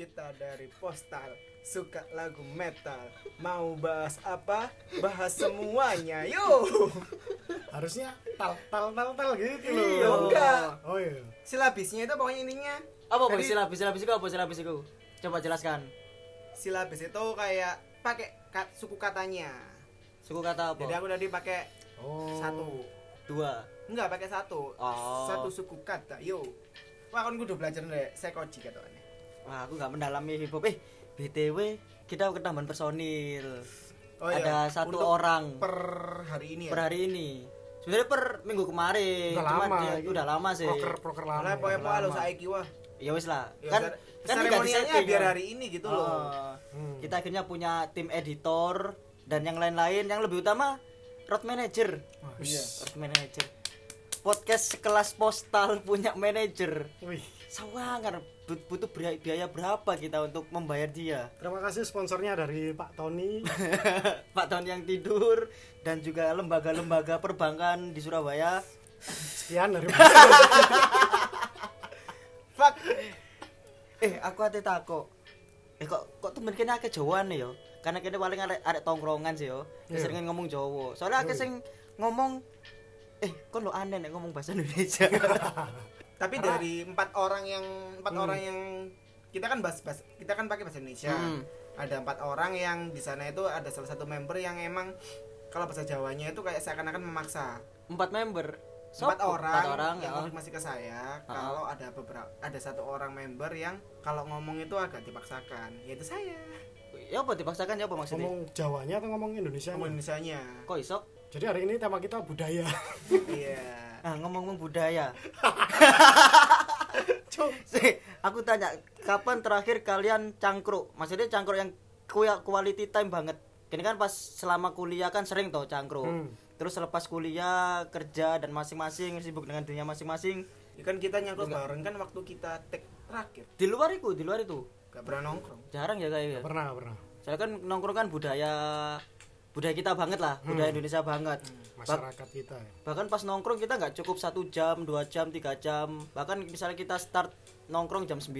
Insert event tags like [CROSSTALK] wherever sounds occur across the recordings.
Kita dari postal Suka lagu metal Mau bahas apa? Bahas semuanya Yuk Harusnya tal tal tal tal gitu loh. Iya, enggak. Oh iya. Silabisnya itu pokoknya intinya Apa apa Jadi- silabis silabis itu apa silabis itu? Coba jelaskan. Silabis itu kayak pakai ka- suku katanya Suku kata apa? Jadi aku tadi pakai Oh. satu Dua. Enggak pakai satu Oh. Satu suku kata Yuk Wah kan kudu belajar deh Sekoji katanya Wah, aku nggak mendalami hip hop. Eh, BTW kita ketambahan personil. Oh, Ada iya. satu Untuk orang per hari ini ya per hari ini. Sebenarnya per minggu kemarin. Udah Cuman lama. dia- ini. udah lama sih. Proker proker lama. Nah, pokoknya Udah pokoknya lo lama. saiki wah Ya wis lah. Ya, kan kan nggak seremonialnya biar ya. hari ini gitu loh. Oh. Hmm. Kita akhirnya punya tim editor dan yang lain-lain yang lebih utama road manager. Wih. iya. Road manager. Podcast sekelas postal punya manajer. Wih. Sawangan but- butuh biaya, berapa kita untuk membayar dia? Terima kasih sponsornya dari Pak Tony. [LAUGHS] Pak Ton yang tidur dan juga lembaga-lembaga perbankan di Surabaya. Sekian dari [LAUGHS] Fuck. Eh, aku ate tako. Eh kok kok temen kene akeh Jawaan yo. Karena kene paling arek arek tongkrongan sih yo. Iya. Keseringan ngomong Jawa. Soalnya akeh Iya. sing ngomong eh kon lo aneh nek ngomong bahasa Indonesia. [LAUGHS] Tapi dari empat orang yang empat Hmm. orang yang kita kan bahas, bahas kita kan pakai bahasa Indonesia. Hmm. Ada empat orang yang di sana itu ada salah satu member yang emang kalau bahasa Jawanya itu kayak seakan-akan memaksa. Empat member. Empat Sopo? orang, Empat orang yang ya. konfirmasi ke saya kalau ada beberapa ada satu orang member yang kalau ngomong itu agak dipaksakan, yaitu saya. Ya apa dipaksakan ya apa maksudnya? ngomong Jawanya atau ngomong Indonesia? Ngomong Indonesianya. Kok iso? Jadi hari ini tema kita budaya. Iya. [LAUGHS] Nah, ngomong-ngomong budaya. [LAUGHS] Sih, aku tanya, kapan terakhir kalian cangkruk? Maksudnya cangkruk yang quality time banget. Ini kan pas selama kuliah kan sering toh cangkruk. Hmm. Terus selepas kuliah, kerja dan masing-masing sibuk dengan dunia masing-masing. Ya kan kita nyangkut bareng kan waktu kita take terakhir. Di luar itu, di luar itu. Gak pernah nongkrong. Jarang ya kayak ya. Pernah pernah. Saya kan nongkrong kan budaya budaya kita banget lah, budaya Indonesia banget. Bak- Masyarakat kita. ya. bahkan pas nongkrong kita nggak cukup satu jam dua jam tiga jam bahkan misalnya kita start nongkrong jam 9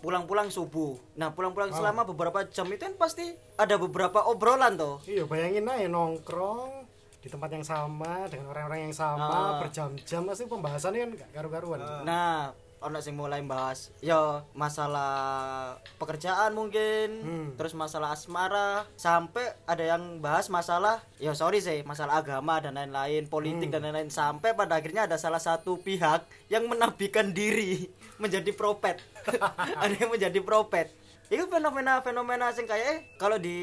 pulang-pulang subuh nah pulang-pulang Oh. selama beberapa jam itu kan pasti ada beberapa obrolan toh Iya, bayangin aja nongkrong di tempat yang sama dengan orang-orang yang sama Ah. berjam-jam pasti pembahasannya kan gak karu-karuan. nah ono sing mulai bahas ya masalah pekerjaan mungkin Hmm. terus masalah asmara. Sampai ada yang bahas masalah ya sorry sih masalah agama dan lain-lain politik dan lain-lain. Sampai pada akhirnya ada salah satu pihak yang menabikan diri [LAUGHS] menjadi propet. [LAUGHS] Ada yang menjadi propet. Itu fenomena fenomena sing kayak eh, kalau di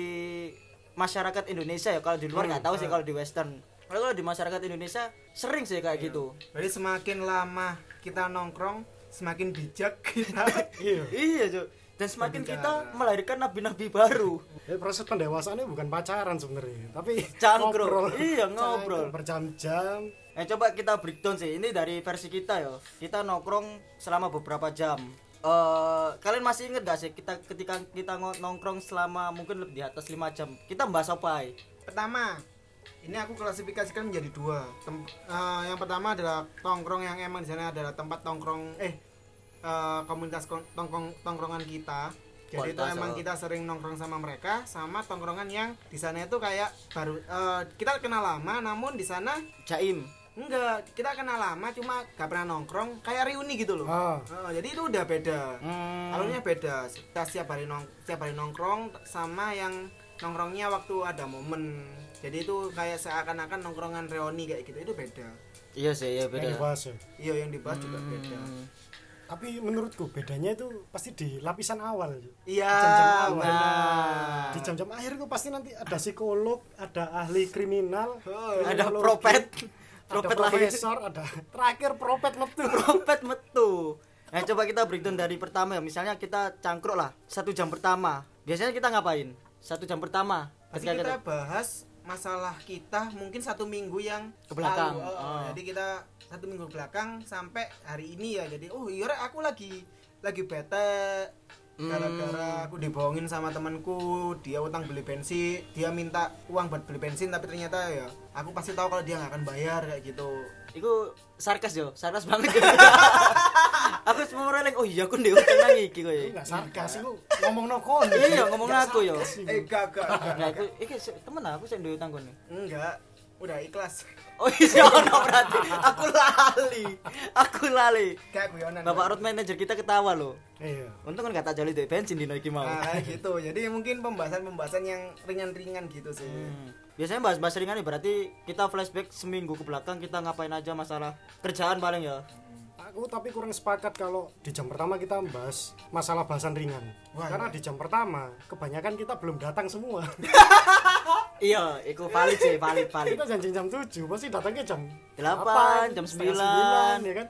masyarakat Indonesia ya kalau di luar nggak tahu sih kalau di Western. Kalau kalau di masyarakat Indonesia sering sih kayak gitu. Jadi semakin lama kita nongkrong, semakin bijak [LAUGHS] kita. Iya. Iya, Cuk. Dan semakin kita melahirkan nabi-nabi baru. Jadi proses pendewasaannya bukan pacaran sebenarnya, tapi Cangkruk. Iya, ngobrol. Berjam-jam. Eh coba kita breakdown sih. Ini dari versi kita ya. Kita nongkrong selama beberapa jam. Eh kalian masih inget gak sih kita ketika kita nongkrong selama mungkin lebih di atas 5 jam. Kita bahas apa? ay? Pertama, ini aku klasifikasikan menjadi dua. Tem- eh, yang pertama adalah tongkrong yang emang di sana adalah tempat tongkrong eh eh, komunitas tongkrong tongkrongan kita. Jadi itu Kualitas, emang oh. kita sering nongkrong sama mereka, sama tongkrongan yang di sana itu kayak baru eh, kita kenal lama, namun di sana Jaim. enggak kita kenal lama, cuma gak pernah nongkrong, kayak reuni gitu loh. Ah, Eh, jadi itu udah beda. Hmm. Alurnya beda. Kita setiap hari nong setiap hari nongkrong sama yang nongkrongnya waktu ada momen. Jadi itu kayak seakan-akan nongkrongan reuni kayak gitu itu beda. Iya sih, iya yang beda. dibahas ya. Iya yang dibahas juga beda. Hmm. Tapi menurutku bedanya itu pasti di lapisan awal. Iya. Jam-jam awal. benar. Di jam-jam akhir itu pasti nanti ada psikolog, ada ahli kriminal, Oh, Ada kriminologi, propet. ada Propet lahir. profesor, ada terakhir propet metu. Propet metu. Nah, coba kita breakdown dari pertama ya. Misalnya kita cangkruk lah satu jam pertama. Biasanya kita ngapain? Satu jam pertama. Pasti kita bahas masalah kita mungkin satu minggu yang Ke belakang. lalu. Oh, oh. Oh. Jadi kita satu minggu ke belakang sampai hari ini ya. Jadi oh iya aku lagi lagi bete gara-gara aku dibohongin sama temanku dia utang beli bensin dia minta uang buat beli bensin tapi ternyata ya aku pasti tahu kalau dia nggak akan bayar kayak gitu Iku sarkas yo, sarkas banget. [LAUGHS] Aku semua mereleng oh iya aku ndek utang iki kowe. Enggak sarkas iku ngomong kon. iya ngomong aku yo eh gak gak nah aku iki temen aku sing ndek utang kono. Enggak udah ikhlas oh iya [LAUGHS] ono berarti aku lali aku lali kayak guyonan bapak road manager kita ketawa loh Iya. untung kan gak tak joli bensin dino iki mau nah [LAUGHS] gitu jadi mungkin pembahasan-pembahasan yang ringan-ringan gitu sih Hmm. Biasanya bahas-bahas ringan nih berarti kita flashback seminggu ke belakang kita ngapain aja masalah kerjaan paling ya. Aku tapi kurang sepakat kalau di jam pertama kita membahas masalah bahasan ringan. Wah, Karena di jam pertama kebanyakan kita belum datang semua. [LAUGHS] Iya, itu valid sih, valid [LAUGHS] valid. kita janji jam 7, pasti datangnya jam 8, jam setengah 9. ya kan.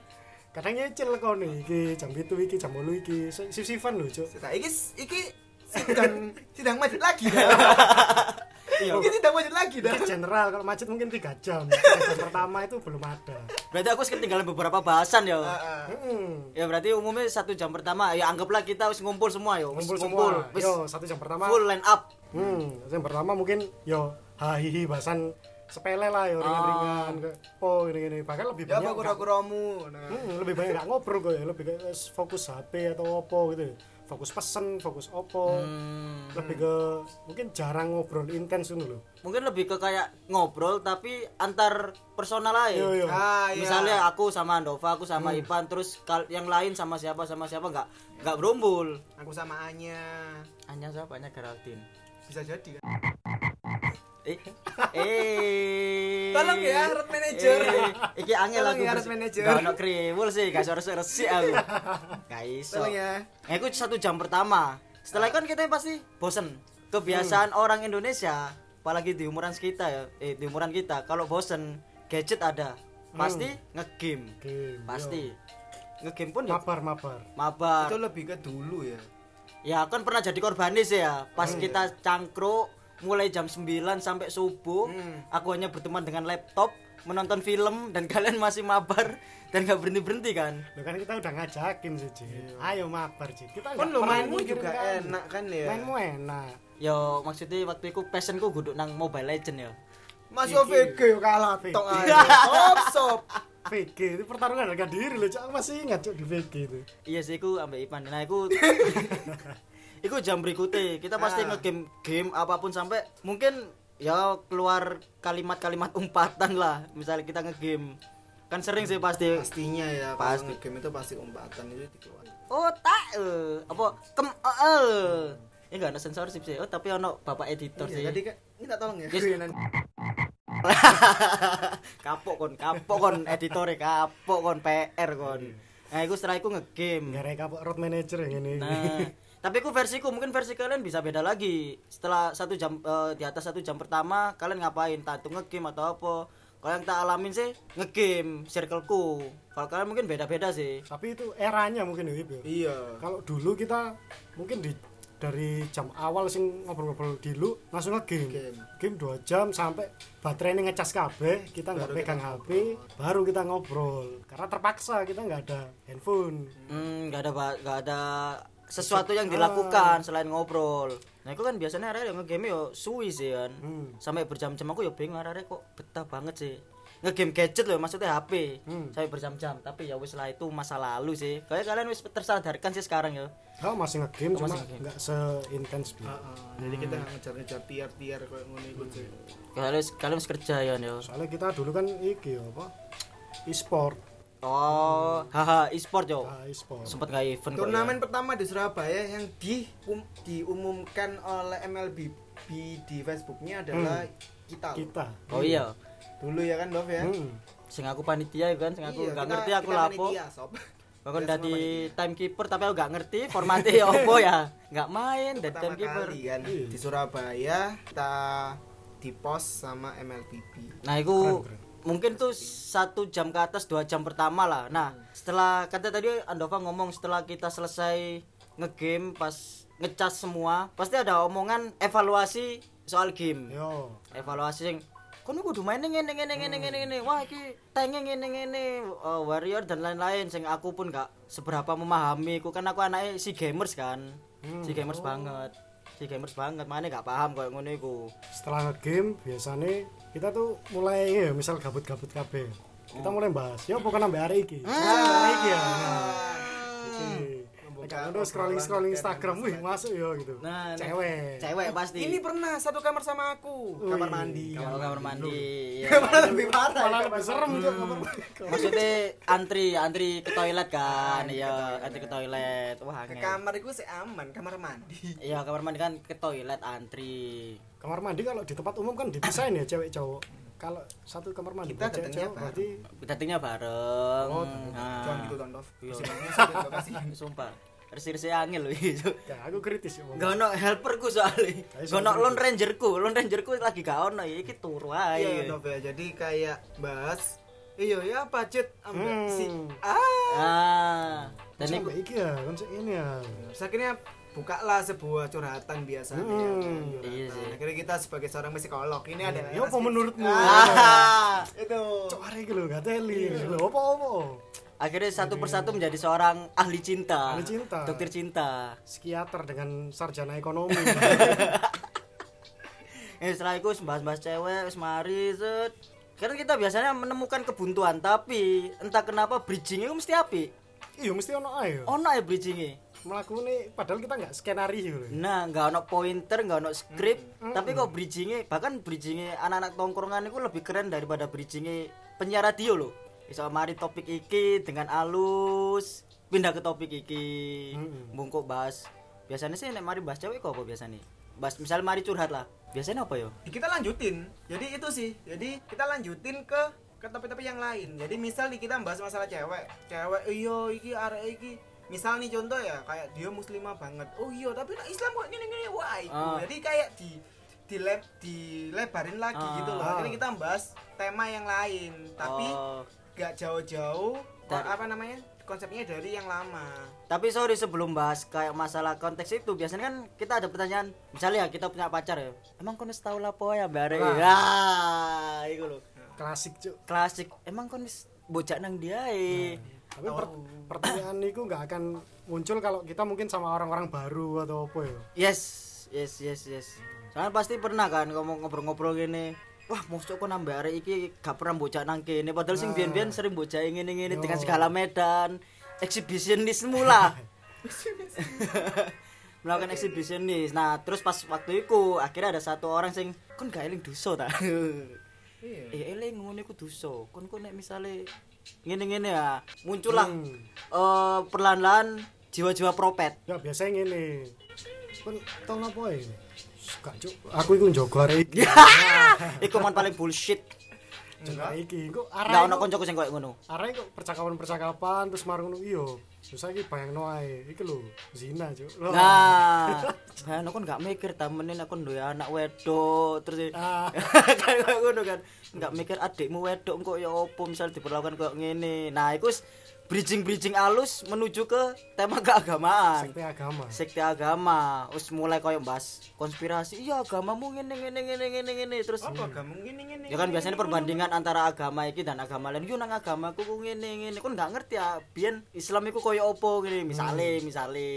Kadang nyicil kok nih, iki jam itu iki jam 8 iki. Sif-sifan lho, Cuk. Iki iki [LAUGHS] sidang sidang macet lagi dah. [LAUGHS] Iya. Iki sidang macet lagi dah. General kalau macet mungkin 3 jam. Tiga jam [LAUGHS] pertama itu belum ada. Berarti aku ketinggalan beberapa bahasan ya. Heeh. Hmm. Ya berarti umumnya satu jam pertama ya anggaplah kita harus ngumpul semua yo. Ngumpul Wis semua. Yo, satu jam pertama. full line up. Hmm, yang pertama mungkin yo hahihi bahasan sepele lah yo ringan-ringan oh ini ini bahkan lebih Ya banyak apa kura-kuramu. Nah. Hmm, lebih banyak nggak ngobrol kok ya lebih kayak fokus HP atau opo gitu fokus pesen fokus opo Hmm. lebih ke mungkin jarang ngobrol intens loh Mungkin lebih ke kayak ngobrol tapi antar personal aja. yo yo Ah, iya. Misalnya aku sama Andova, aku sama Ipan, terus yang lain sama siapa sama siapa nggak nggak berumpul. Aku sama Anya. Hanya siapa? Hanya Geraldine. Bisa jadi kan. Eh, eh. Tolong ya, road manager. Eh, iki angel Tolong aku. ya, bers- road manager. Gak ono kriwul sih, gak suara resik aku. [LAUGHS] Gak iso. Tolong ya. Eh, aku satu jam pertama. Setelah itu kan kita pasti bosen. Kebiasaan orang Indonesia, apalagi di umuran kita ya, eh di umuran kita, kalau bosen gadget ada, pasti ngegame. Game, Pasti. Ngegame pun ya mabar mabar mabar. Itu lebih ke dulu ya. Ya kan pernah jadi korbanis ya. Pas kita cangkruk mulai jam 9 sampai subuh, Hmm. aku hanya berteman dengan laptop, menonton film dan [LAUGHS] kalian masih mabar dan gak berhenti-berhenti kan. Loh kan kita udah ngajakin sih Ci. ayo mabar Ci. kita Kan lo mainmu juga kamu. enak kan ya. mainmu enak Yo maksudnya waktu itu passionku guduk nang Mobile Legend ya. Masih OVG yo kalah VG. tok aja. [LAUGHS] Sop sop. VG itu pertarungan harga diri loh Cak. aku masih ingat Cuk, di VG itu Iya sih aku ambek Ipan. Nah aku [LAUGHS] Iku jam berikutnya kita pasti Ah. ngegame game apa pun sampai mungkin ya keluar kalimat-kalimat umpatan lah. Misalnya kita ngegame kan sering sih pasti Pastinya ya Pasti. game itu pasti umpatan itu dikeluarin. oh tak eh apa kem eh eh. ini enggak ada sensorship sih oh tapi ono bapak editor sih Iya, jadi kan minta tolong ya. Yes. guyonan. [LAUGHS] kapok kon kapok kon editore kapok kon PR kon nah itu setelah itu ngegame nggak reka kok road manager yang ini nah [LAUGHS] tapi aku versiku mungkin versi kalian bisa beda lagi. Setelah satu jam eh, di atas satu jam pertama kalian ngapain? Tak tuh ngegame atau apa. Kalau yang tak alamin sih ngegame circleku. Kalau kalian mungkin beda-beda sih. Tapi itu eranya mungkin ya ya. Iya. kalau dulu kita mungkin di dari jam awal sing ngobrol-ngobrol dulu langsung nge-game. Game. game 2 jam sampai baterai ini ngecas kabeh kita nggak pegang kita HP baru kita ngobrol. Karena terpaksa kita nggak ada handphone. Hmm, nggak ada ba- nggak ada sesuatu yang dilakukan selain ngobrol. Nah, itu kan biasanya arek yang ngegame yo suwi sih kan. Hmm. Sampai berjam-jam aku yo bingung arek kok betah banget sih. Ngegame gadget loh maksudnya HP. Hmm. Sampai berjam-jam, tapi ya wis lah itu masa lalu sih. Kayak kalian wis tersadarkan sih sekarang ya. oh masih nge-game Oh, cuma nggak seintens bi Heeh. Jadi kita nggak ngejar-ngejar tiar-tiar kayak ngono iku sih. Kalian wis- kalian wis kerja ya yo. soalnya kita dulu kan iki ya, apa e-sport Oh, haha e-sport yo. ah, e-sport Sempet nggak event kok. Turnamen pertama di Surabaya yang di um- diumumkan oleh MLB di Facebooknya adalah kita. loh. kita ya. Oh iya. Dulu ya kan, Dov ya. Hmm. Sing aku panitia ya kan, sing aku Iya, nggak kita- ngerti aku kita lapo. panitia, sob. Bahkan Kita dari semua timekeeper tapi aku gak ngerti formatnya ya apa ya. Nggak main dari pertama timekeeper. kali kan Iya. di Surabaya kita di pos sama MLBB. Nah, itu Keren, keren. Mungkin tuh satu jam ke atas dua jam pertama lah. Nah, setelah kata tadi Andova ngomong setelah kita selesai ngegame pas ngecas semua, pasti ada omongan evaluasi soal game. yo Evaluasi yang kono kudu main ngene ngene ngene ngene ngene. Wah, iki tenge ngene ngene uh, warrior dan lain-lain sing aku pun gak seberapa memahami. Ku kan aku anaknya si gamers kan. Hmm. Si gamers banget. Si gamers banget, mana gak paham koyo ngono iku. setelah nge-game biasanya kita tuh mulai ya misal gabut-gabut kabeh kita mulai bahas ya pokoknya nambah hari iki Ah. Hari iki ya nah. Kayak ngono scrolling scrolling Instagram, wih masuk yo gitu. Nah. Cewek. Cewek pasti. ini pernah satu kamar sama aku kamar Wih, mandi Kalau kamar mandi. [LAUGHS] ya. Malah lebih parah Malah ya, lebih serem Cuk, kamar mandi. [LAUGHS] Maksudnya antri, antri ke toilet kan. Iya, antri ke toilet. Wah, ke kamar itu sih aman kamar mandi Iya, kamar mandi kan ke toilet antri. Kamar mandi kalau di tempat umum kan dipisahin ya cewek cowok. Kalau satu kamar mandi Kita datangnya cowok berarti Datangnya bareng. oh Nah. jangan gitu Tondov Iya. Lokasi [LAUGHS] Sumpah. Resi-resi angel loh itu. ya aku kritis ya. Gak ono helperku soalnya. Gak ono. Lone Rangerku. Lone Rangerku lagi gak ono ya iki turu iya ae. Tondov ya jadi kayak bahas iya ya budget ambek Hmm. si ah Ah. Dan iku iki ya, konsep ini ya. Terus akhirnya bukalah sebuah curhatan biasanya Hmm. ya kan, curhatan. Iya sih. akhirnya kita sebagai seorang psikolog ini adalah Ya apa menurutmu? Ah. [LAUGHS] itu Cok arek iki lho gak teli. Lho apa-apa? Akhirnya satu persatu menjadi seorang ahli cinta. Ahli cinta. Dokter cinta. Psikiater dengan sarjana ekonomi. [LAUGHS] Eh setelah itu bahas-bahas cewek, wis mari set. Karena kita biasanya menemukan kebuntuan, tapi entah kenapa bridgingnya itu mesti api. Iya mesti ono ae. yo. Ono ya bridgingnya. Melakukan padahal kita nggak skenario. Nah, nggak ono pointer, nggak ono skrip, tapi kok bridgingnya, bahkan bridgingnya anak-anak tongkrongan itu lebih keren daripada bridgingnya penyiar radio loh. Bisa mari topik iki dengan alus, pindah ke topik iki, Mm-mm. bungkuk bahas. Biasanya sih nek mari bahas cewek kok apa biasanya? Bahas misalnya mari curhat lah. Biasanya apa yo? kita lanjutin jadi itu sih jadi kita lanjutin ke ke topik-topik yang lain jadi misal nih kita bahas masalah cewek cewek iyo iki arek iki misal nih contoh ya kayak dia muslimah banget oh iya tapi nah Islam kok gini gini wah Ah. jadi kayak di di lab dilebarin lagi Ah. gitu loh akhirnya kita bahas tema yang lain tapi Oh. Gak jauh-jauh Dari- apa namanya konsepnya dari yang lama. Tapi sorry sebelum bahas kayak masalah konteks itu biasanya kan kita ada pertanyaan misalnya ya kita punya pacar ya emang kau tahu lapo ya bare Nah. ya itu loh Klasik cuk. klasik. Emang kau bocah nang dia eh Tapi per- pertanyaan itu nggak akan muncul kalau kita mungkin sama orang-orang baru atau apa ya. yes yes yes yes. Soalnya pasti pernah kan ngomong ngobrol-ngobrol gini wah mosok kok nambah arek iki gak pernah bocah nang kene. Padahal sing biyen-biyen sering bocah ngene ngene dengan segala medan. Eksibisionisme lah. [LAUGHS] Melakukan eksibisionis nah terus pas waktu itu akhirnya ada satu orang sing kon gak eling dosa ta? [LAUGHS] Iya. Eh eling ngono iku dosa. Kon kok nek misale ngene-ngene ya muncullah Hmm. eh perlahan-lahan jiwa-jiwa propet. Ya biasanya ngene. Kan tau apa ya? Suka cuk. Aku iku njogo arek iki. [LAUGHS] iku man paling bullshit arek iki. Enggak arek ono kok- koncoku sing koyo ngono. arek kok percakapan-percakapan terus marung ngono iya. Terus saiki bayangno ae. Iki lho, zina cuk. Nah, kan [LAUGHS] aku nggak mikir temenin aku duwe anak wedok terus Ah. [LAUGHS] kan ngono kan. Nggak mikir adikmu wedok kok ya opo misal diperlakukan kayak ngene. Nah, iku wis bridging-bridging alus menuju ke tema keagamaan. Sekte agama. Sekte agama, wis mulai koyo bahas konspirasi. Iya, agamamu ngene ngene ngene ngene ngene terus apa gak mungkin ini Ya kan biasanya perbandingan antara agama iki dan agama lain. Yo nang agamaku ku ngene ngene. Kon nggak ngerti ya, biyen Islam iku koyo opo gini. Misale, misale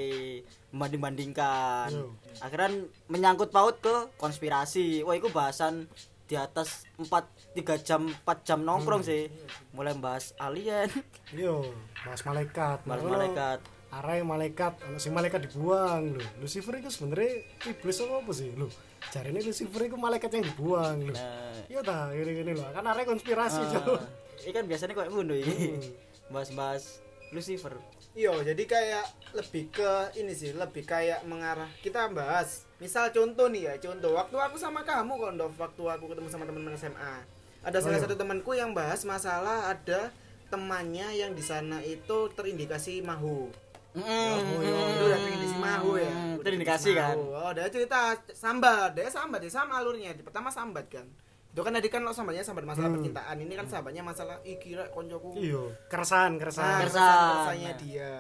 membanding-bandingkan. Yo. Akhirnya menyangkut paut ke konspirasi. Wah, iku bahasan di atas 4 3 jam 4 jam nongkrong sih. Mulai bahas alien, Yo, bahas malaikat. bahas malaikat. Arek malaikat, ono sing malaikat dibuang lho. Lucifer itu sebenarnya iblis apa apa sih? Lho, jarine Lucifer itu malaikat yang dibuang lho. Nah, Iya ta, gini-gini loh. Kan arek konspirasi, Cuk. ini kan biasanya kayak ngono iki. Hmm. Bahas-bahas Lucifer. Iya, jadi kayak lebih ke ini sih, lebih kayak mengarah. Kita bahas, misal contoh nih ya, contoh waktu aku sama kamu Kondov, waktu aku ketemu sama teman-teman SMA. Ada salah Oh, iya. satu temanku yang bahas masalah ada temannya yang di sana itu terindikasi mahu. Mm, Itu udah terindikasi mahu ya. Terindikasi kan. mahu. Oh, dia cerita sambat, dia sambat, dia sama alurnya. Pertama sambat kan. Itu kan tadi kan lo sambatnya sambat masalah Hmm. percintaan. Ini kan sambatnya masalah ih kira koncoku Iya, keresahan, Nah, keresahan. Keresahan. keresahannya dia.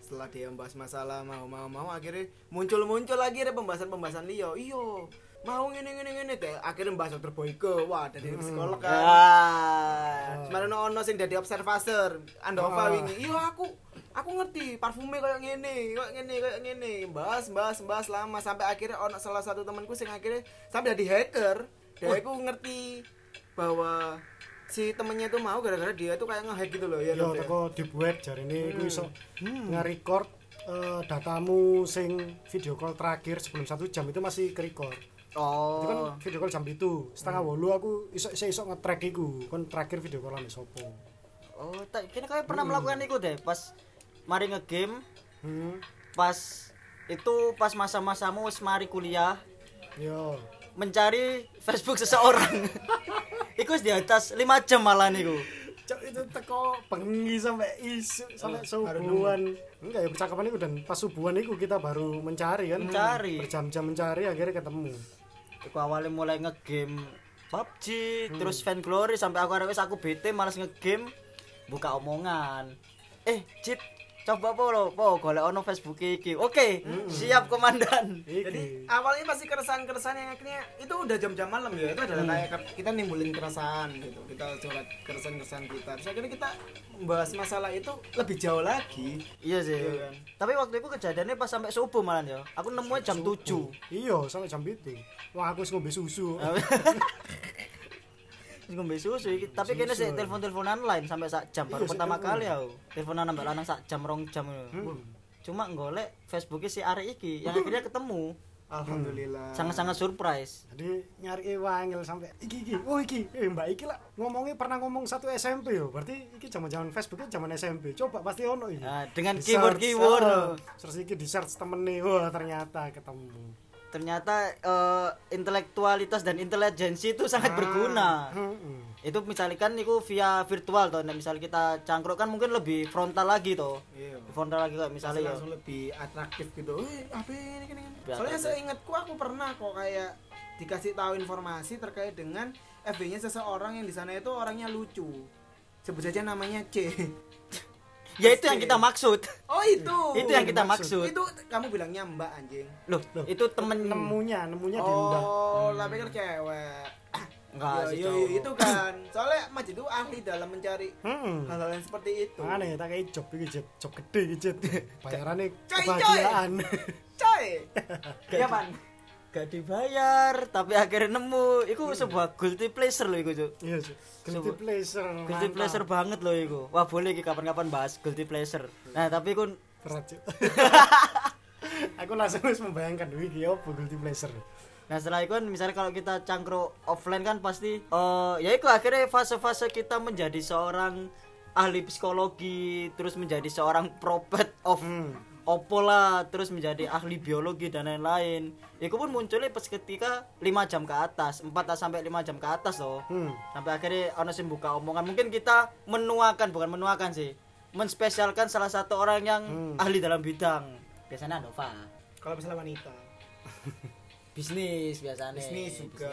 Setelah dia membahas masalah mau mau mau akhirnya muncul muncul lagi ada pembahasan pembahasan Leo. Iyo, mau ngene ngene ngene teh. Akhirnya bahas dokter Boyke. Wah, dari psikolog kan. Ah. Semarang ono sing dadi observator. Andova Ah. wingi. Iya aku aku ngerti parfumnya kayak ngene, kayak ngene, kayak ngene. Bahas bahas bahas lama sampai akhirnya ono salah satu temanku sing akhirnya sampai jadi hacker. Dia aku ngerti bahwa si temennya tuh mau gara-gara dia tuh kayak ngehack gitu loh ya yo Nov, ya? teko dibuat jarine iku iso Hmm. nge-record eh, datamu sing video call terakhir sebelum satu jam itu masih ke-record. Itu kan oh video call jam itu setengah wolu aku iso iso, iso nge-track iku kon terakhir video call ame sopo. oh tak kini kayak pernah melakukan itu deh pas mari ngegame Hmm. pas itu pas masa-masamu wis mari kuliah Yo. Mencari Facebook seseorang [LAUGHS] Iku di atas 5 jam malah niku Cok itu teko bengi sampai isu sampai Oh, subuhan. Enggak ya percakapan itu dan pas subuhan itu kita baru mencari kan. Mencari. Berjam-jam mencari akhirnya ketemu. Iku awalnya mulai ngegame PUBG Hmm. terus fan glory sampai aku arek aku bete malas ngegame buka omongan eh Cip coba po lo po golek ono Facebook iki oke Hmm. siap komandan Jadi Iki. awalnya pasti keresahan-keresahan yang akhirnya itu udah jam-jam malam ya itu adalah Hmm. kayak kita nimbulin keresahan gitu kita curhat keresahan-keresahan kita terus akhirnya kita membahas masalah itu lebih jauh lagi iya sih Iya kan? tapi waktu itu kejadiannya pas sampai subuh malah ya aku nemunya jam 7 Iya, sampai jam itu. Wah, aku ngombe susu. [LAUGHS] ngombe susu iki tapi kene sih telepon-teleponan lain sampai sak jam baru Iya, sik pertama kali aku teleponan ambek lanang sak jam rong jam ngono. Hmm. cuma golek Facebooknya si Ari iki yang [LAUGHS] akhirnya ketemu alhamdulillah sangat-sangat surprise Jadi nyari wangil sampai iki iki. Oh iki, eh Mbak iki lah ngomongnya pernah ngomong satu SMP yo. Berarti iki zaman-zaman Facebooknya zaman SMP. Coba pasti ono iki. Nah, dengan Di keyword search, keyword ah. Terus iki di search temene, wah ternyata ketemu. Ternyata eh, intelektualitas dan intelijensi itu sangat Ah. berguna. Heeh. itu misalkan itu via virtual toh nah, misal kita cangkruk kan mungkin lebih frontal lagi toh. Iya. Frontal lagi kayak misalnya ya. langsung lebih atraktif gitu. Eh apa ini gini, gini. Soalnya seingatku aku pernah kok kayak dikasih tahu informasi terkait dengan FB-nya seseorang yang di sana itu orangnya lucu. Sebut saja namanya C [LAUGHS] ya itu yang kita maksud. Oh itu. [LAUGHS] Itu yang kita maksud. itu kamu bilangnya mbak anjing. Loh Loh, itu temen Nemunya, nemunya di Unda. oh lah pikir cewek. Enggak Yo, sih itu kan. Soalnya Majid itu ahli dalam mencari Heeh. hal-hal yang seperti itu. Ya tak kayak job iki job, job gede iki Jet. [LAUGHS] Bayarannya Coy, kebahagiaan. coy. Gak- [LAUGHS] ya pan gak dibayar tapi akhirnya nemu itu sebuah guilty pleasure loh itu. Iya. Guilty pleasure. guilty mantap. pleasure banget loh itu wah boleh kapan-kapan bahas guilty pleasure nah tapi kun Berat. [LAUGHS] Aku langsung wis membayangkan iki apa guilty pleasure. Nah setelah itu kan misalnya kalau kita cangkruk offline kan pasti eh ya itu akhirnya fase-fase kita menjadi seorang ahli psikologi terus menjadi seorang prophet of Hmm. Opo lah terus menjadi ahli biologi dan lain-lain. Itu pun munculnya pas ketika 5 jam ke atas 4 sampai 5 jam ke atas loh Hmm. sampai akhirnya ono sing buka omongan. Mungkin kita menuakan bukan menuakan sih. Menspesialkan salah satu orang yang Hmm. ahli dalam bidang. Biasanya Nova. Kalau misalnya wanita. [LAUGHS] Bisnis biasanya. Bisnis juga.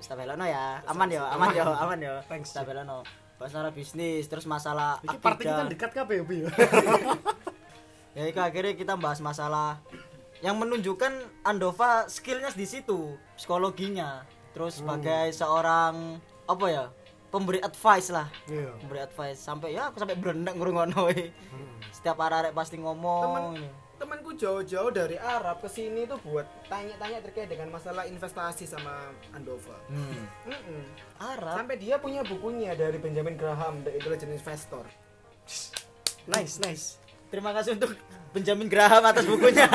Stabelono ya. Aman yo aman yo aman. yo. Thanks, Stabelono masalah bisnis terus masalah Iki part iki kan dekat kabeh Bi. [LAUGHS] ya itu akhirnya kita bahas masalah yang menunjukkan Andova skillnya di situ psikologinya terus Hmm. sebagai seorang apa ya pemberi advice lah Iya. pemberi advice sampai ya aku sampai berenang ngurungono Hmm. setiap arek pasti ngomong temen temanku jauh-jauh dari Arab ke sini tuh buat tanya-tanya terkait dengan masalah investasi sama Andova hmm. Mm-mm. Arab sampai dia punya bukunya dari Benjamin Graham The Intelligent Investor Nice, nice. Terima kasih untuk Benjamin Graham atas bukunya.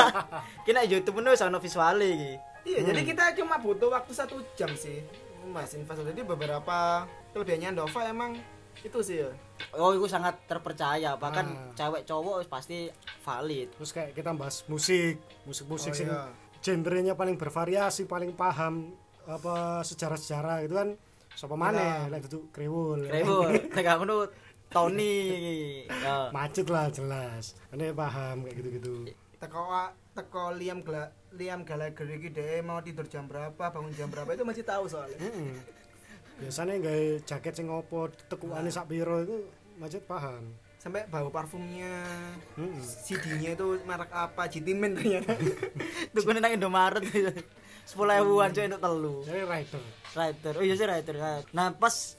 Kena YouTube penuh sama visualnya iki. iya jadi kita cuma butuh waktu satu jam sih mas investasi jadi beberapa kelebihannya Andova emang itu sih ya Oh, itu sangat terpercaya. Bahkan Ah. cewek cowok pasti valid. Terus kayak kita bahas musik, musik-musik Oh, sing iya. genrenya paling bervariasi, paling paham apa sejarah-sejarah gitu kan. Sapa maneh lek itu kriwul. Nek aku nu Tony. Ya. [LAUGHS] Macet lah jelas. Ini paham kayak gitu-gitu. teko teko Liam Gla Liam Gallagher iki deh mau tidur jam berapa bangun jam berapa itu masih tahu soalnya Heeh. Biasanya gawe jaket sing opo, tekukane sak piro itu macet paham. sampai bau parfumnya Heeh. CD-nya itu merek apa Jitimen ternyata [LAUGHS] Tuku nang Indomaret. [LAUGHS] 10.000-an cuy untuk telu. Jadi rider. Rider. Oh iya sih rider. Nah, pas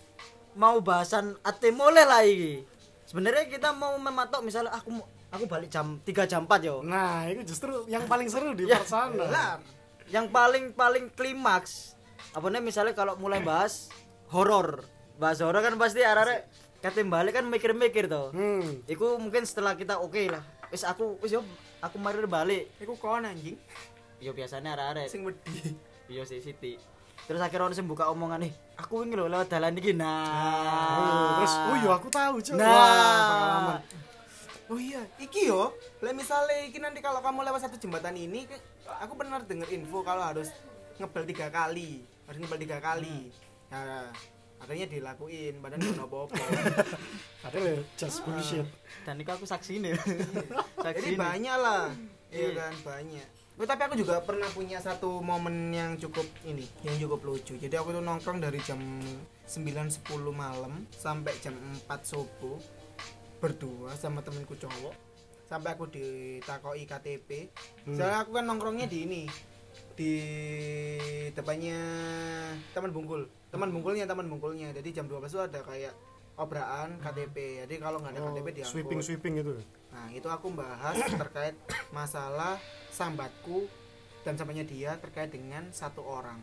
mau bahasan ate mulai lah iki. Sebenarnya kita mau mematok misalnya aku aku balik jam 3 jam 4 yo. Nah, itu justru yang [LAUGHS] paling seru di Ya, part sana. lah yang paling paling klimaks apa namanya misalnya kalau mulai bahas horor bahas horor kan pasti arek-arek kate balik kan mikir-mikir tuh. Hmm. Iku mungkin setelah kita oke lah. Wis aku wis yo aku mari balik. Iku kon anjing Yo biasanya arek-arek sing wedi. Iya sih Siti. Terus akhirnya orang sing buka omongan nih, aku ingin lho lewat dalan iki. Oh, Nah. terus oh iya aku tahu, Cuk. Nah. Wah, pengalaman. Oh iya, iki yo. Lah misalnya iki nanti kalau kamu lewat satu jembatan ini, aku pernah denger info kalau harus ngebel tiga kali, harus ngebel tiga kali. Nah, akhirnya dilakuin, badan [LAUGHS] gak apa-apa. Padahal ya just bullshit. Dan itu aku saksi nih. Jadi banyak lah, iya kan banyak. Oh, tapi aku juga pernah punya satu momen yang cukup ini, yang cukup lucu. Jadi aku tuh nongkrong dari jam 9.10 malam sampai jam 4 subuh berdua sama temenku cowok. Sampai aku ditakoi KTP. Soalnya aku kan nongkrongnya di ini di depannya Taman Bungkul. Taman Bungkulnya, Taman Bungkulnya. Jadi jam 12 itu ada kayak obraan KTP. Jadi kalau nggak ada Oh, KTP diangkut. sweeping sweeping itu. Nah, itu aku bahas [COUGHS] terkait masalah sambatku dan sampainya dia terkait dengan satu orang.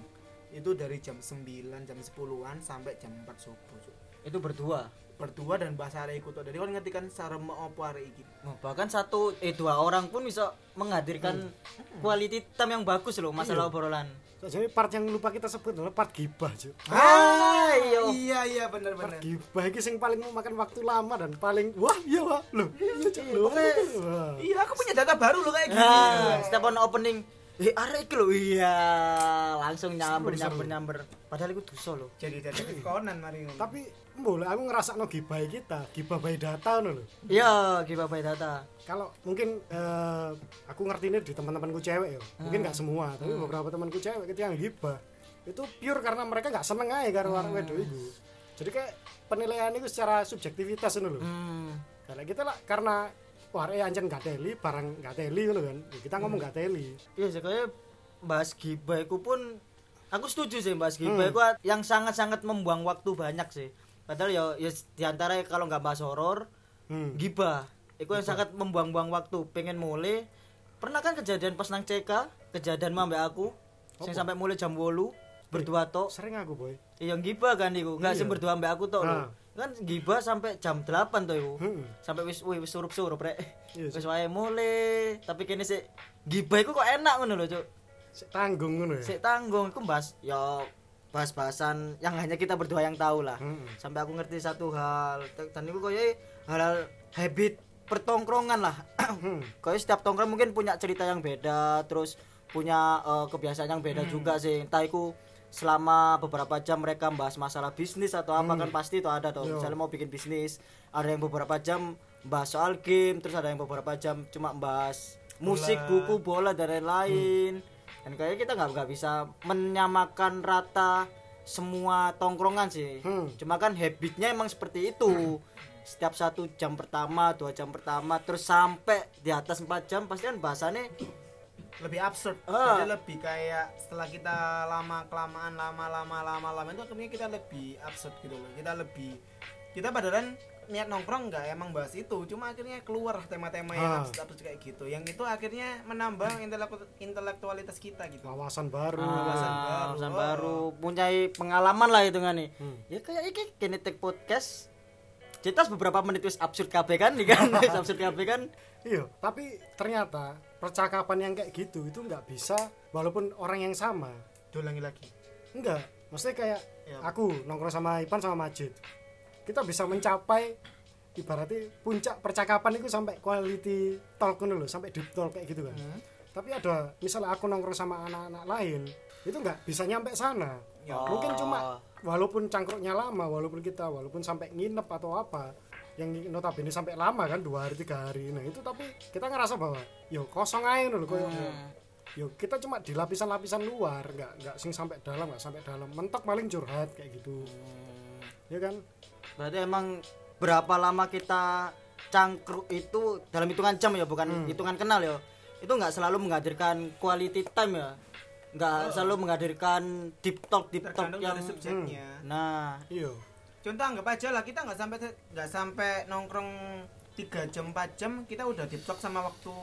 Itu dari jam 9, jam 10-an sampai jam 4 subuh. Itu berdua. Berdua dan bahasa arek ikut. Jadi kan ngerti kan cara mau opo arek iki. Oh, bahkan satu eh dua orang pun bisa menghadirkan quality time yang bagus loh masalah obrolan. Jadi part yang lupa kita sebut adalah part gibah, Cuk. Ah, iya. Iya, iya bener Part gibah iki sing paling memakan waktu lama dan paling wah iya wah loh iya loh. Wah. Iya, aku punya data baru loh kayak gini. Nah, setiap on opening Eh, arek iki lho. Iya, langsung nyamber nyamber nyamber. Padahal itu dosa loh. Jadi detektif [CLEARS THROAT] Conan mari ngono. Tapi boleh aku ngerasa no gibah kita, gibah by data no lho. Iya, gibah by data. Kalau mungkin eh, aku ngerti ini di teman-temanku cewek ya, mungkin nggak semua, tapi beberapa temanku cewek ketika yang gibah itu pure karena mereka nggak seneng aja karo arek wedok itu. Jadi kayak penilaian itu secara subjektivitas itu loh. Hmm. Kalau kita lah karena wah arek ancen gak teli, barang gak teli ngono kan. Kita ngomong gak teli. Iya, sih kayak bahas gibah pun aku setuju sih bahas gibah Hmm. yang sangat-sangat membuang waktu banyak sih. Padahal ya, ya di antara kalau nggak bahas horor, Hmm. gibah itu yang sangat membuang-buang waktu pengen mulai pernah kan kejadian pas nang CK kejadian mbak aku sing sampai mulai jam 8 berdua tok Sering aku boy. yang gibah kan iku nggak Iya. sing berdua mbak aku tok lho Ah. Kan gibah sampai jam 8 tuh iku Hmm. sampai wis wih, wis surup-surup rek Iya, wis wae mulai tapi kene sih gibah iku kok enak ngono lho cuk Sik tanggung ngono ya. sik tanggung iku bahas ya bahas-bahasan yang hanya kita berdua yang tahu lah Hmm. sampai aku ngerti satu hal dan itu kayak hal habit pertongkrongan lah [CLEARS THROAT] Hmm. kayak setiap tongkrong mungkin punya cerita yang beda terus punya eh, kebiasaan yang beda juga sih entah itu selama beberapa jam mereka bahas masalah bisnis atau apa kan pasti itu ada tuh. Yo. misalnya mau bikin bisnis ada yang beberapa jam bahas soal game terus ada yang beberapa jam cuma bahas musik buku bola dan lain-lain. Dan kayaknya kita nggak nggak bisa menyamakan rata semua tongkrongan sih. Hmm. cuma kan habitnya emang seperti itu. Setiap satu jam pertama dua jam pertama terus sampai di atas empat jam pasti kan bahasannya lebih absurd Ah. jadi lebih kayak setelah kita lama kelamaan lama lama lama lama itu akhirnya kita lebih absurd gitu loh kita lebih kita padahal niat nongkrong nggak emang bahas itu cuma akhirnya keluar tema-tema yang Ah. absurd absurd kayak gitu yang itu akhirnya menambah intelektu- intelektualitas kita gitu Wawasan baru. Wawasan Ah, baru. wawasan Oh. baru pengalaman lah itu kan nih Hmm. ya kayak ini kinetic podcast cetas beberapa menit wis absurd kabeh kan nih kan [LAUGHS] absurd kabeh kan Iya, tapi ternyata percakapan yang kayak gitu itu nggak bisa walaupun orang yang sama. diulangi lagi Enggak, maksudnya kayak Ya. aku nongkrong sama Ipan sama Majid. Kita bisa mencapai ibaratnya puncak percakapan itu sampai quality talk loh, sampai deep talk kayak gitu kan. Tapi ada misalnya aku nongkrong sama anak-anak lain, itu nggak bisa nyampe sana. Ya. Mungkin cuma walaupun cangkruknya lama, walaupun kita walaupun sampai nginep atau apa, yang notabene sampai lama kan dua hari tiga hari. Nah itu tapi kita ngerasa bahwa yo kosong aja loh koyo yo kita cuma di lapisan-lapisan luar nggak nggak sing sampai dalam nggak sampai dalam. Mentok paling curhat kayak gitu. Ya kan? Berarti emang berapa lama kita cangkruk itu dalam hitungan jam ya bukan hitungan kenal ya? Itu nggak selalu menghadirkan quality time ya? Nggak selalu menghadirkan deep talk deep talk tergantung yang dari subjeknya nah. Iya contoh anggap aja lah kita nggak sampai nggak sampai nongkrong 3 jam 4 jam kita udah talk sama waktu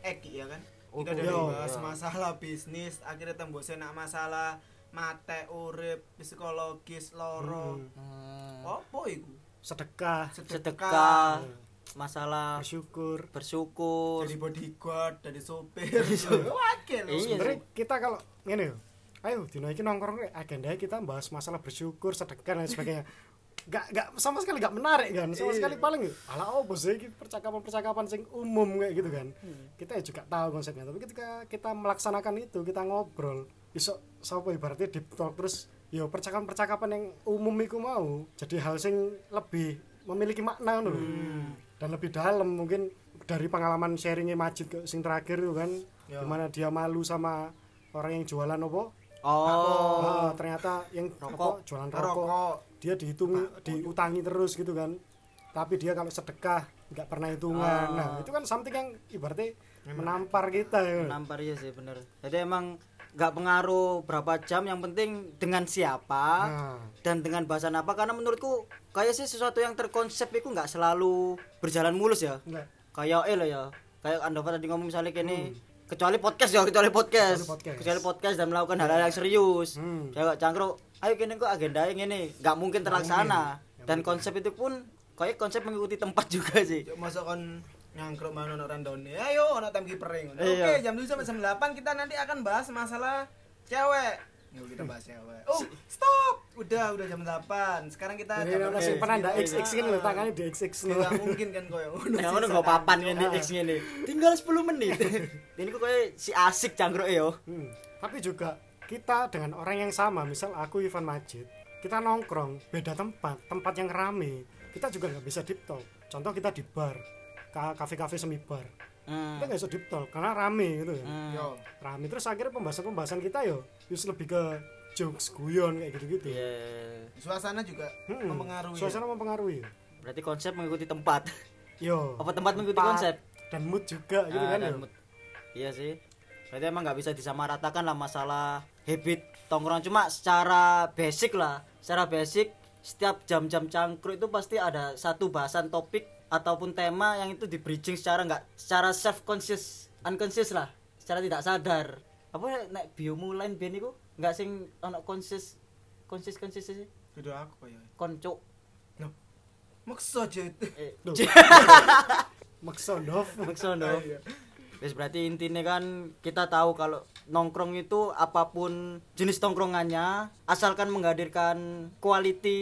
Eki ya kan? Kita Oh, udah iya, bahas iya. masalah bisnis akhirnya tembok senak masalah mate urip psikologis loro. Hmm. apa iku? Sedekah. Sedekah. Masalah bersyukur. bersyukur. Jadi bodyguard jadi sopir. [LAUGHS] Wakil Iya. sebenarnya kita kalau ngene yo ayo dino iki nongkrong agenda kita bahas masalah bersyukur sedekah dan sebagainya. Gak gak sama sekali gak menarik kan? Sama sekali paling ala opo sih iki percakapan-percakapan sing umum kayak gitu kan? Kita ya juga tahu konsepnya tapi ketika kita melaksanakan itu kita ngobrol besok sapa ibaratnya deep talk terus yo percakapan-percakapan yang umum iku mau jadi hal sing lebih memiliki makna ngono lho. dan lebih dalam mungkin dari pengalaman sharingnya Majid ke sing terakhir itu kan? Ya. di mana dia malu sama orang yang jualan apa oh. Ah, ternyata yang Rokok. apa jualan rokok rokok. dia dihitung diutangi terus gitu kan. Tapi dia kalau sedekah nggak pernah hitungan. Ah. nah itu kan something yang ibaratnya menampar kita ya. Nampar ya sih bener. Jadi emang nggak pengaruh berapa jam yang penting dengan siapa nah, dan dengan bahasan apa. Karena menurutku kayak sih sesuatu yang terkonsep itu nggak selalu berjalan mulus ya. Enggak kayak eh lah ya kayak anda tadi ngomong misalnya gini kecuali podcast ya kecuali podcast. Kecuali podcast. kecuali podcast dan melakukan hal-hal yang serius. Hmm. cangkruk ayo gini kok agenda yang ini nggak mungkin. Terlaksana dan konsep itu pun kayak konsep mengikuti tempat [LAUGHS] juga sih. Masuk kon nyangkruk mana ono randone. Ayo ono timekeeper ngono. Iya. oke jam 7 sampai jam 8 kita nanti akan bahas masalah cewek Yuk kita bahas cewek oh stop udah udah jam 8 sekarang kita ini ada gaji penanda segitu. XX kan lho tangannya di XX lho. Nggak mungkin kan koyo ngono Yang sih, ngono nggak papan ngene X ngene. Tinggal 10 menit. [LAUGHS] Ini kok kayak si asik cangkruk yo. Hmm. Tapi juga kita dengan orang yang sama, misal aku Ivan Majid, kita nongkrong beda tempat, tempat yang rame, kita juga nggak bisa deep talk. Contoh kita di bar, ka- kafe-kafe semi bar. Kita nggak bisa deep talk karena rame gitu kan. Hmm. yo Rame terus akhirnya pembahasan-pembahasan kita yo, just lebih ke jokes guyon kayak gitu-gitu. Iya. suasana juga Hmm. mempengaruhi Suasana mempengaruhi. Berarti konsep mengikuti tempat. Yo. Apa tempat mengikuti tempat konsep? dan mood juga gitu Ah, kan dan yo. mood. Iya sih. Berarti emang nggak bisa disamaratakan lah masalah habit tongkrong cuma secara basic lah. Secara basic setiap jam-jam cangkruk itu pasti ada satu bahasan topik ataupun tema yang itu di bridging secara nggak secara self conscious unconscious lah secara tidak sadar apa nek biomu lain ben iku nggak sing ono conscious conscious conscious sih beda aku koyo konco no maksa aja eh [LAUGHS] Duh. [LAUGHS] Makso Dov. Maksudnya Ah, [LAUGHS] iya. Berarti intinya kan kita tahu kalau nongkrong itu apa pun jenis tongkrongannya asalkan menghadirkan quality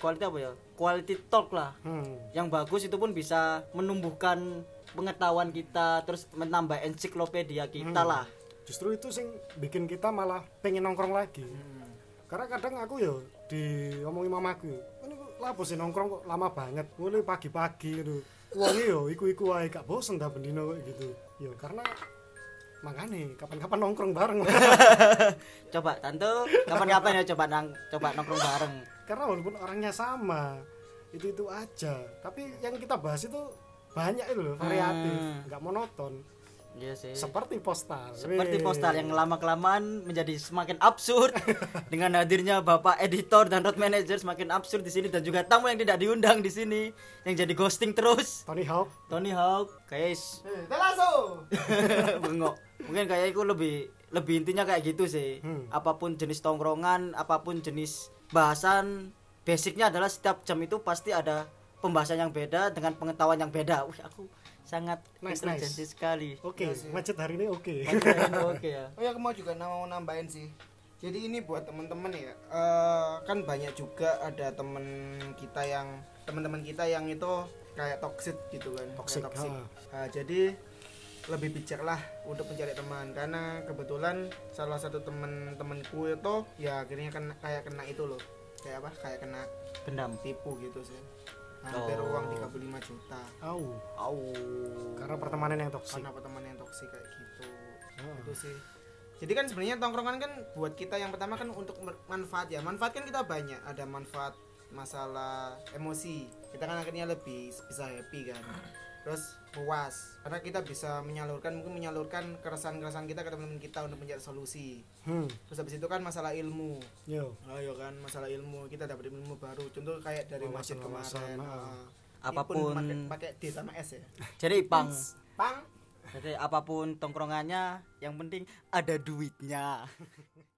quality apa ya? Quality talk lah. Hmm. Yang bagus itu pun bisa menumbuhkan pengetahuan kita terus menambah ensiklopedia kita Hmm. lah. Justru itu sing bikin kita malah pengen nongkrong lagi. Hmm. Karena kadang aku yo diomongin mamaku, ini lapo sih nongkrong kok lama banget, mulai pagi-pagi gitu. Wong yo iku-iku wae gak bosen dah bendino gitu. Yo karena makanya kapan-kapan nongkrong bareng. [LAUGHS] Coba tante kapan-kapan ya coba nang coba nongkrong bareng. Karena walaupun orangnya sama, itu itu aja. Tapi yang kita bahas itu banyak itu loh, variatif, Hmm. nggak monoton. Iya sih. Seperti postal. Seperti postal yang lama kelamaan menjadi semakin absurd [LAUGHS] dengan hadirnya Bapak editor dan road manager semakin absurd di sini dan juga tamu yang tidak diundang di sini yang jadi ghosting terus. Tony Hawk. Tony Hawk, guys, Eh, Telaso. [LAUGHS] bengok. Mungkin kayak itu lebih lebih intinya kayak gitu sih. Hmm. Apa pun jenis tongkrongan, apa pun jenis bahasan, basicnya adalah setiap jam itu pasti ada pembahasan yang beda dengan pengetahuan yang beda. Wih, aku sangat Nice, intelijensi nice. sekali. Oke, Iya sih. macet hari ini oke. Oke ya. Oh ya aku mau juga mau nambahin sih. Jadi ini buat teman-teman ya. eh, kan banyak juga ada temen kita yang teman-teman kita yang itu kayak toxic gitu kan. Toxic, Kayak toxic. ha. Nah, jadi lebih bijak lah untuk mencari teman. Karena kebetulan salah satu temen-temenku itu ya akhirnya kan kayak kena itu loh. Kayak apa? Kayak kena Gendam. tipu gitu sih. Hampir Oh. uang 35 juta. Au, Au. karena pertemanan yang toksik. karena pertemanan yang toksik kayak gitu. Ah. itu sih. Jadi kan sebenarnya tongkrongan kan buat kita yang pertama kan untuk manfaat ya. Manfaat kan kita banyak. Ada manfaat masalah emosi. Kita kan akhirnya lebih bisa happy kan. Terus puas karena kita bisa menyalurkan mungkin menyalurkan keresahan-keresahan kita ke teman-teman kita untuk mencari solusi. Hmm, terus habis itu kan masalah ilmu. Yo. ayo kan masalah ilmu kita dapat ilmu baru. Contoh kayak dari masjid Wawasan-wawasan, kemarin ah. Apapun- pakai pakai D sama S ya? [LAUGHS] Jadi pang. pang Jadi apa pun tongkrongannya, yang penting ada duitnya. [LAUGHS]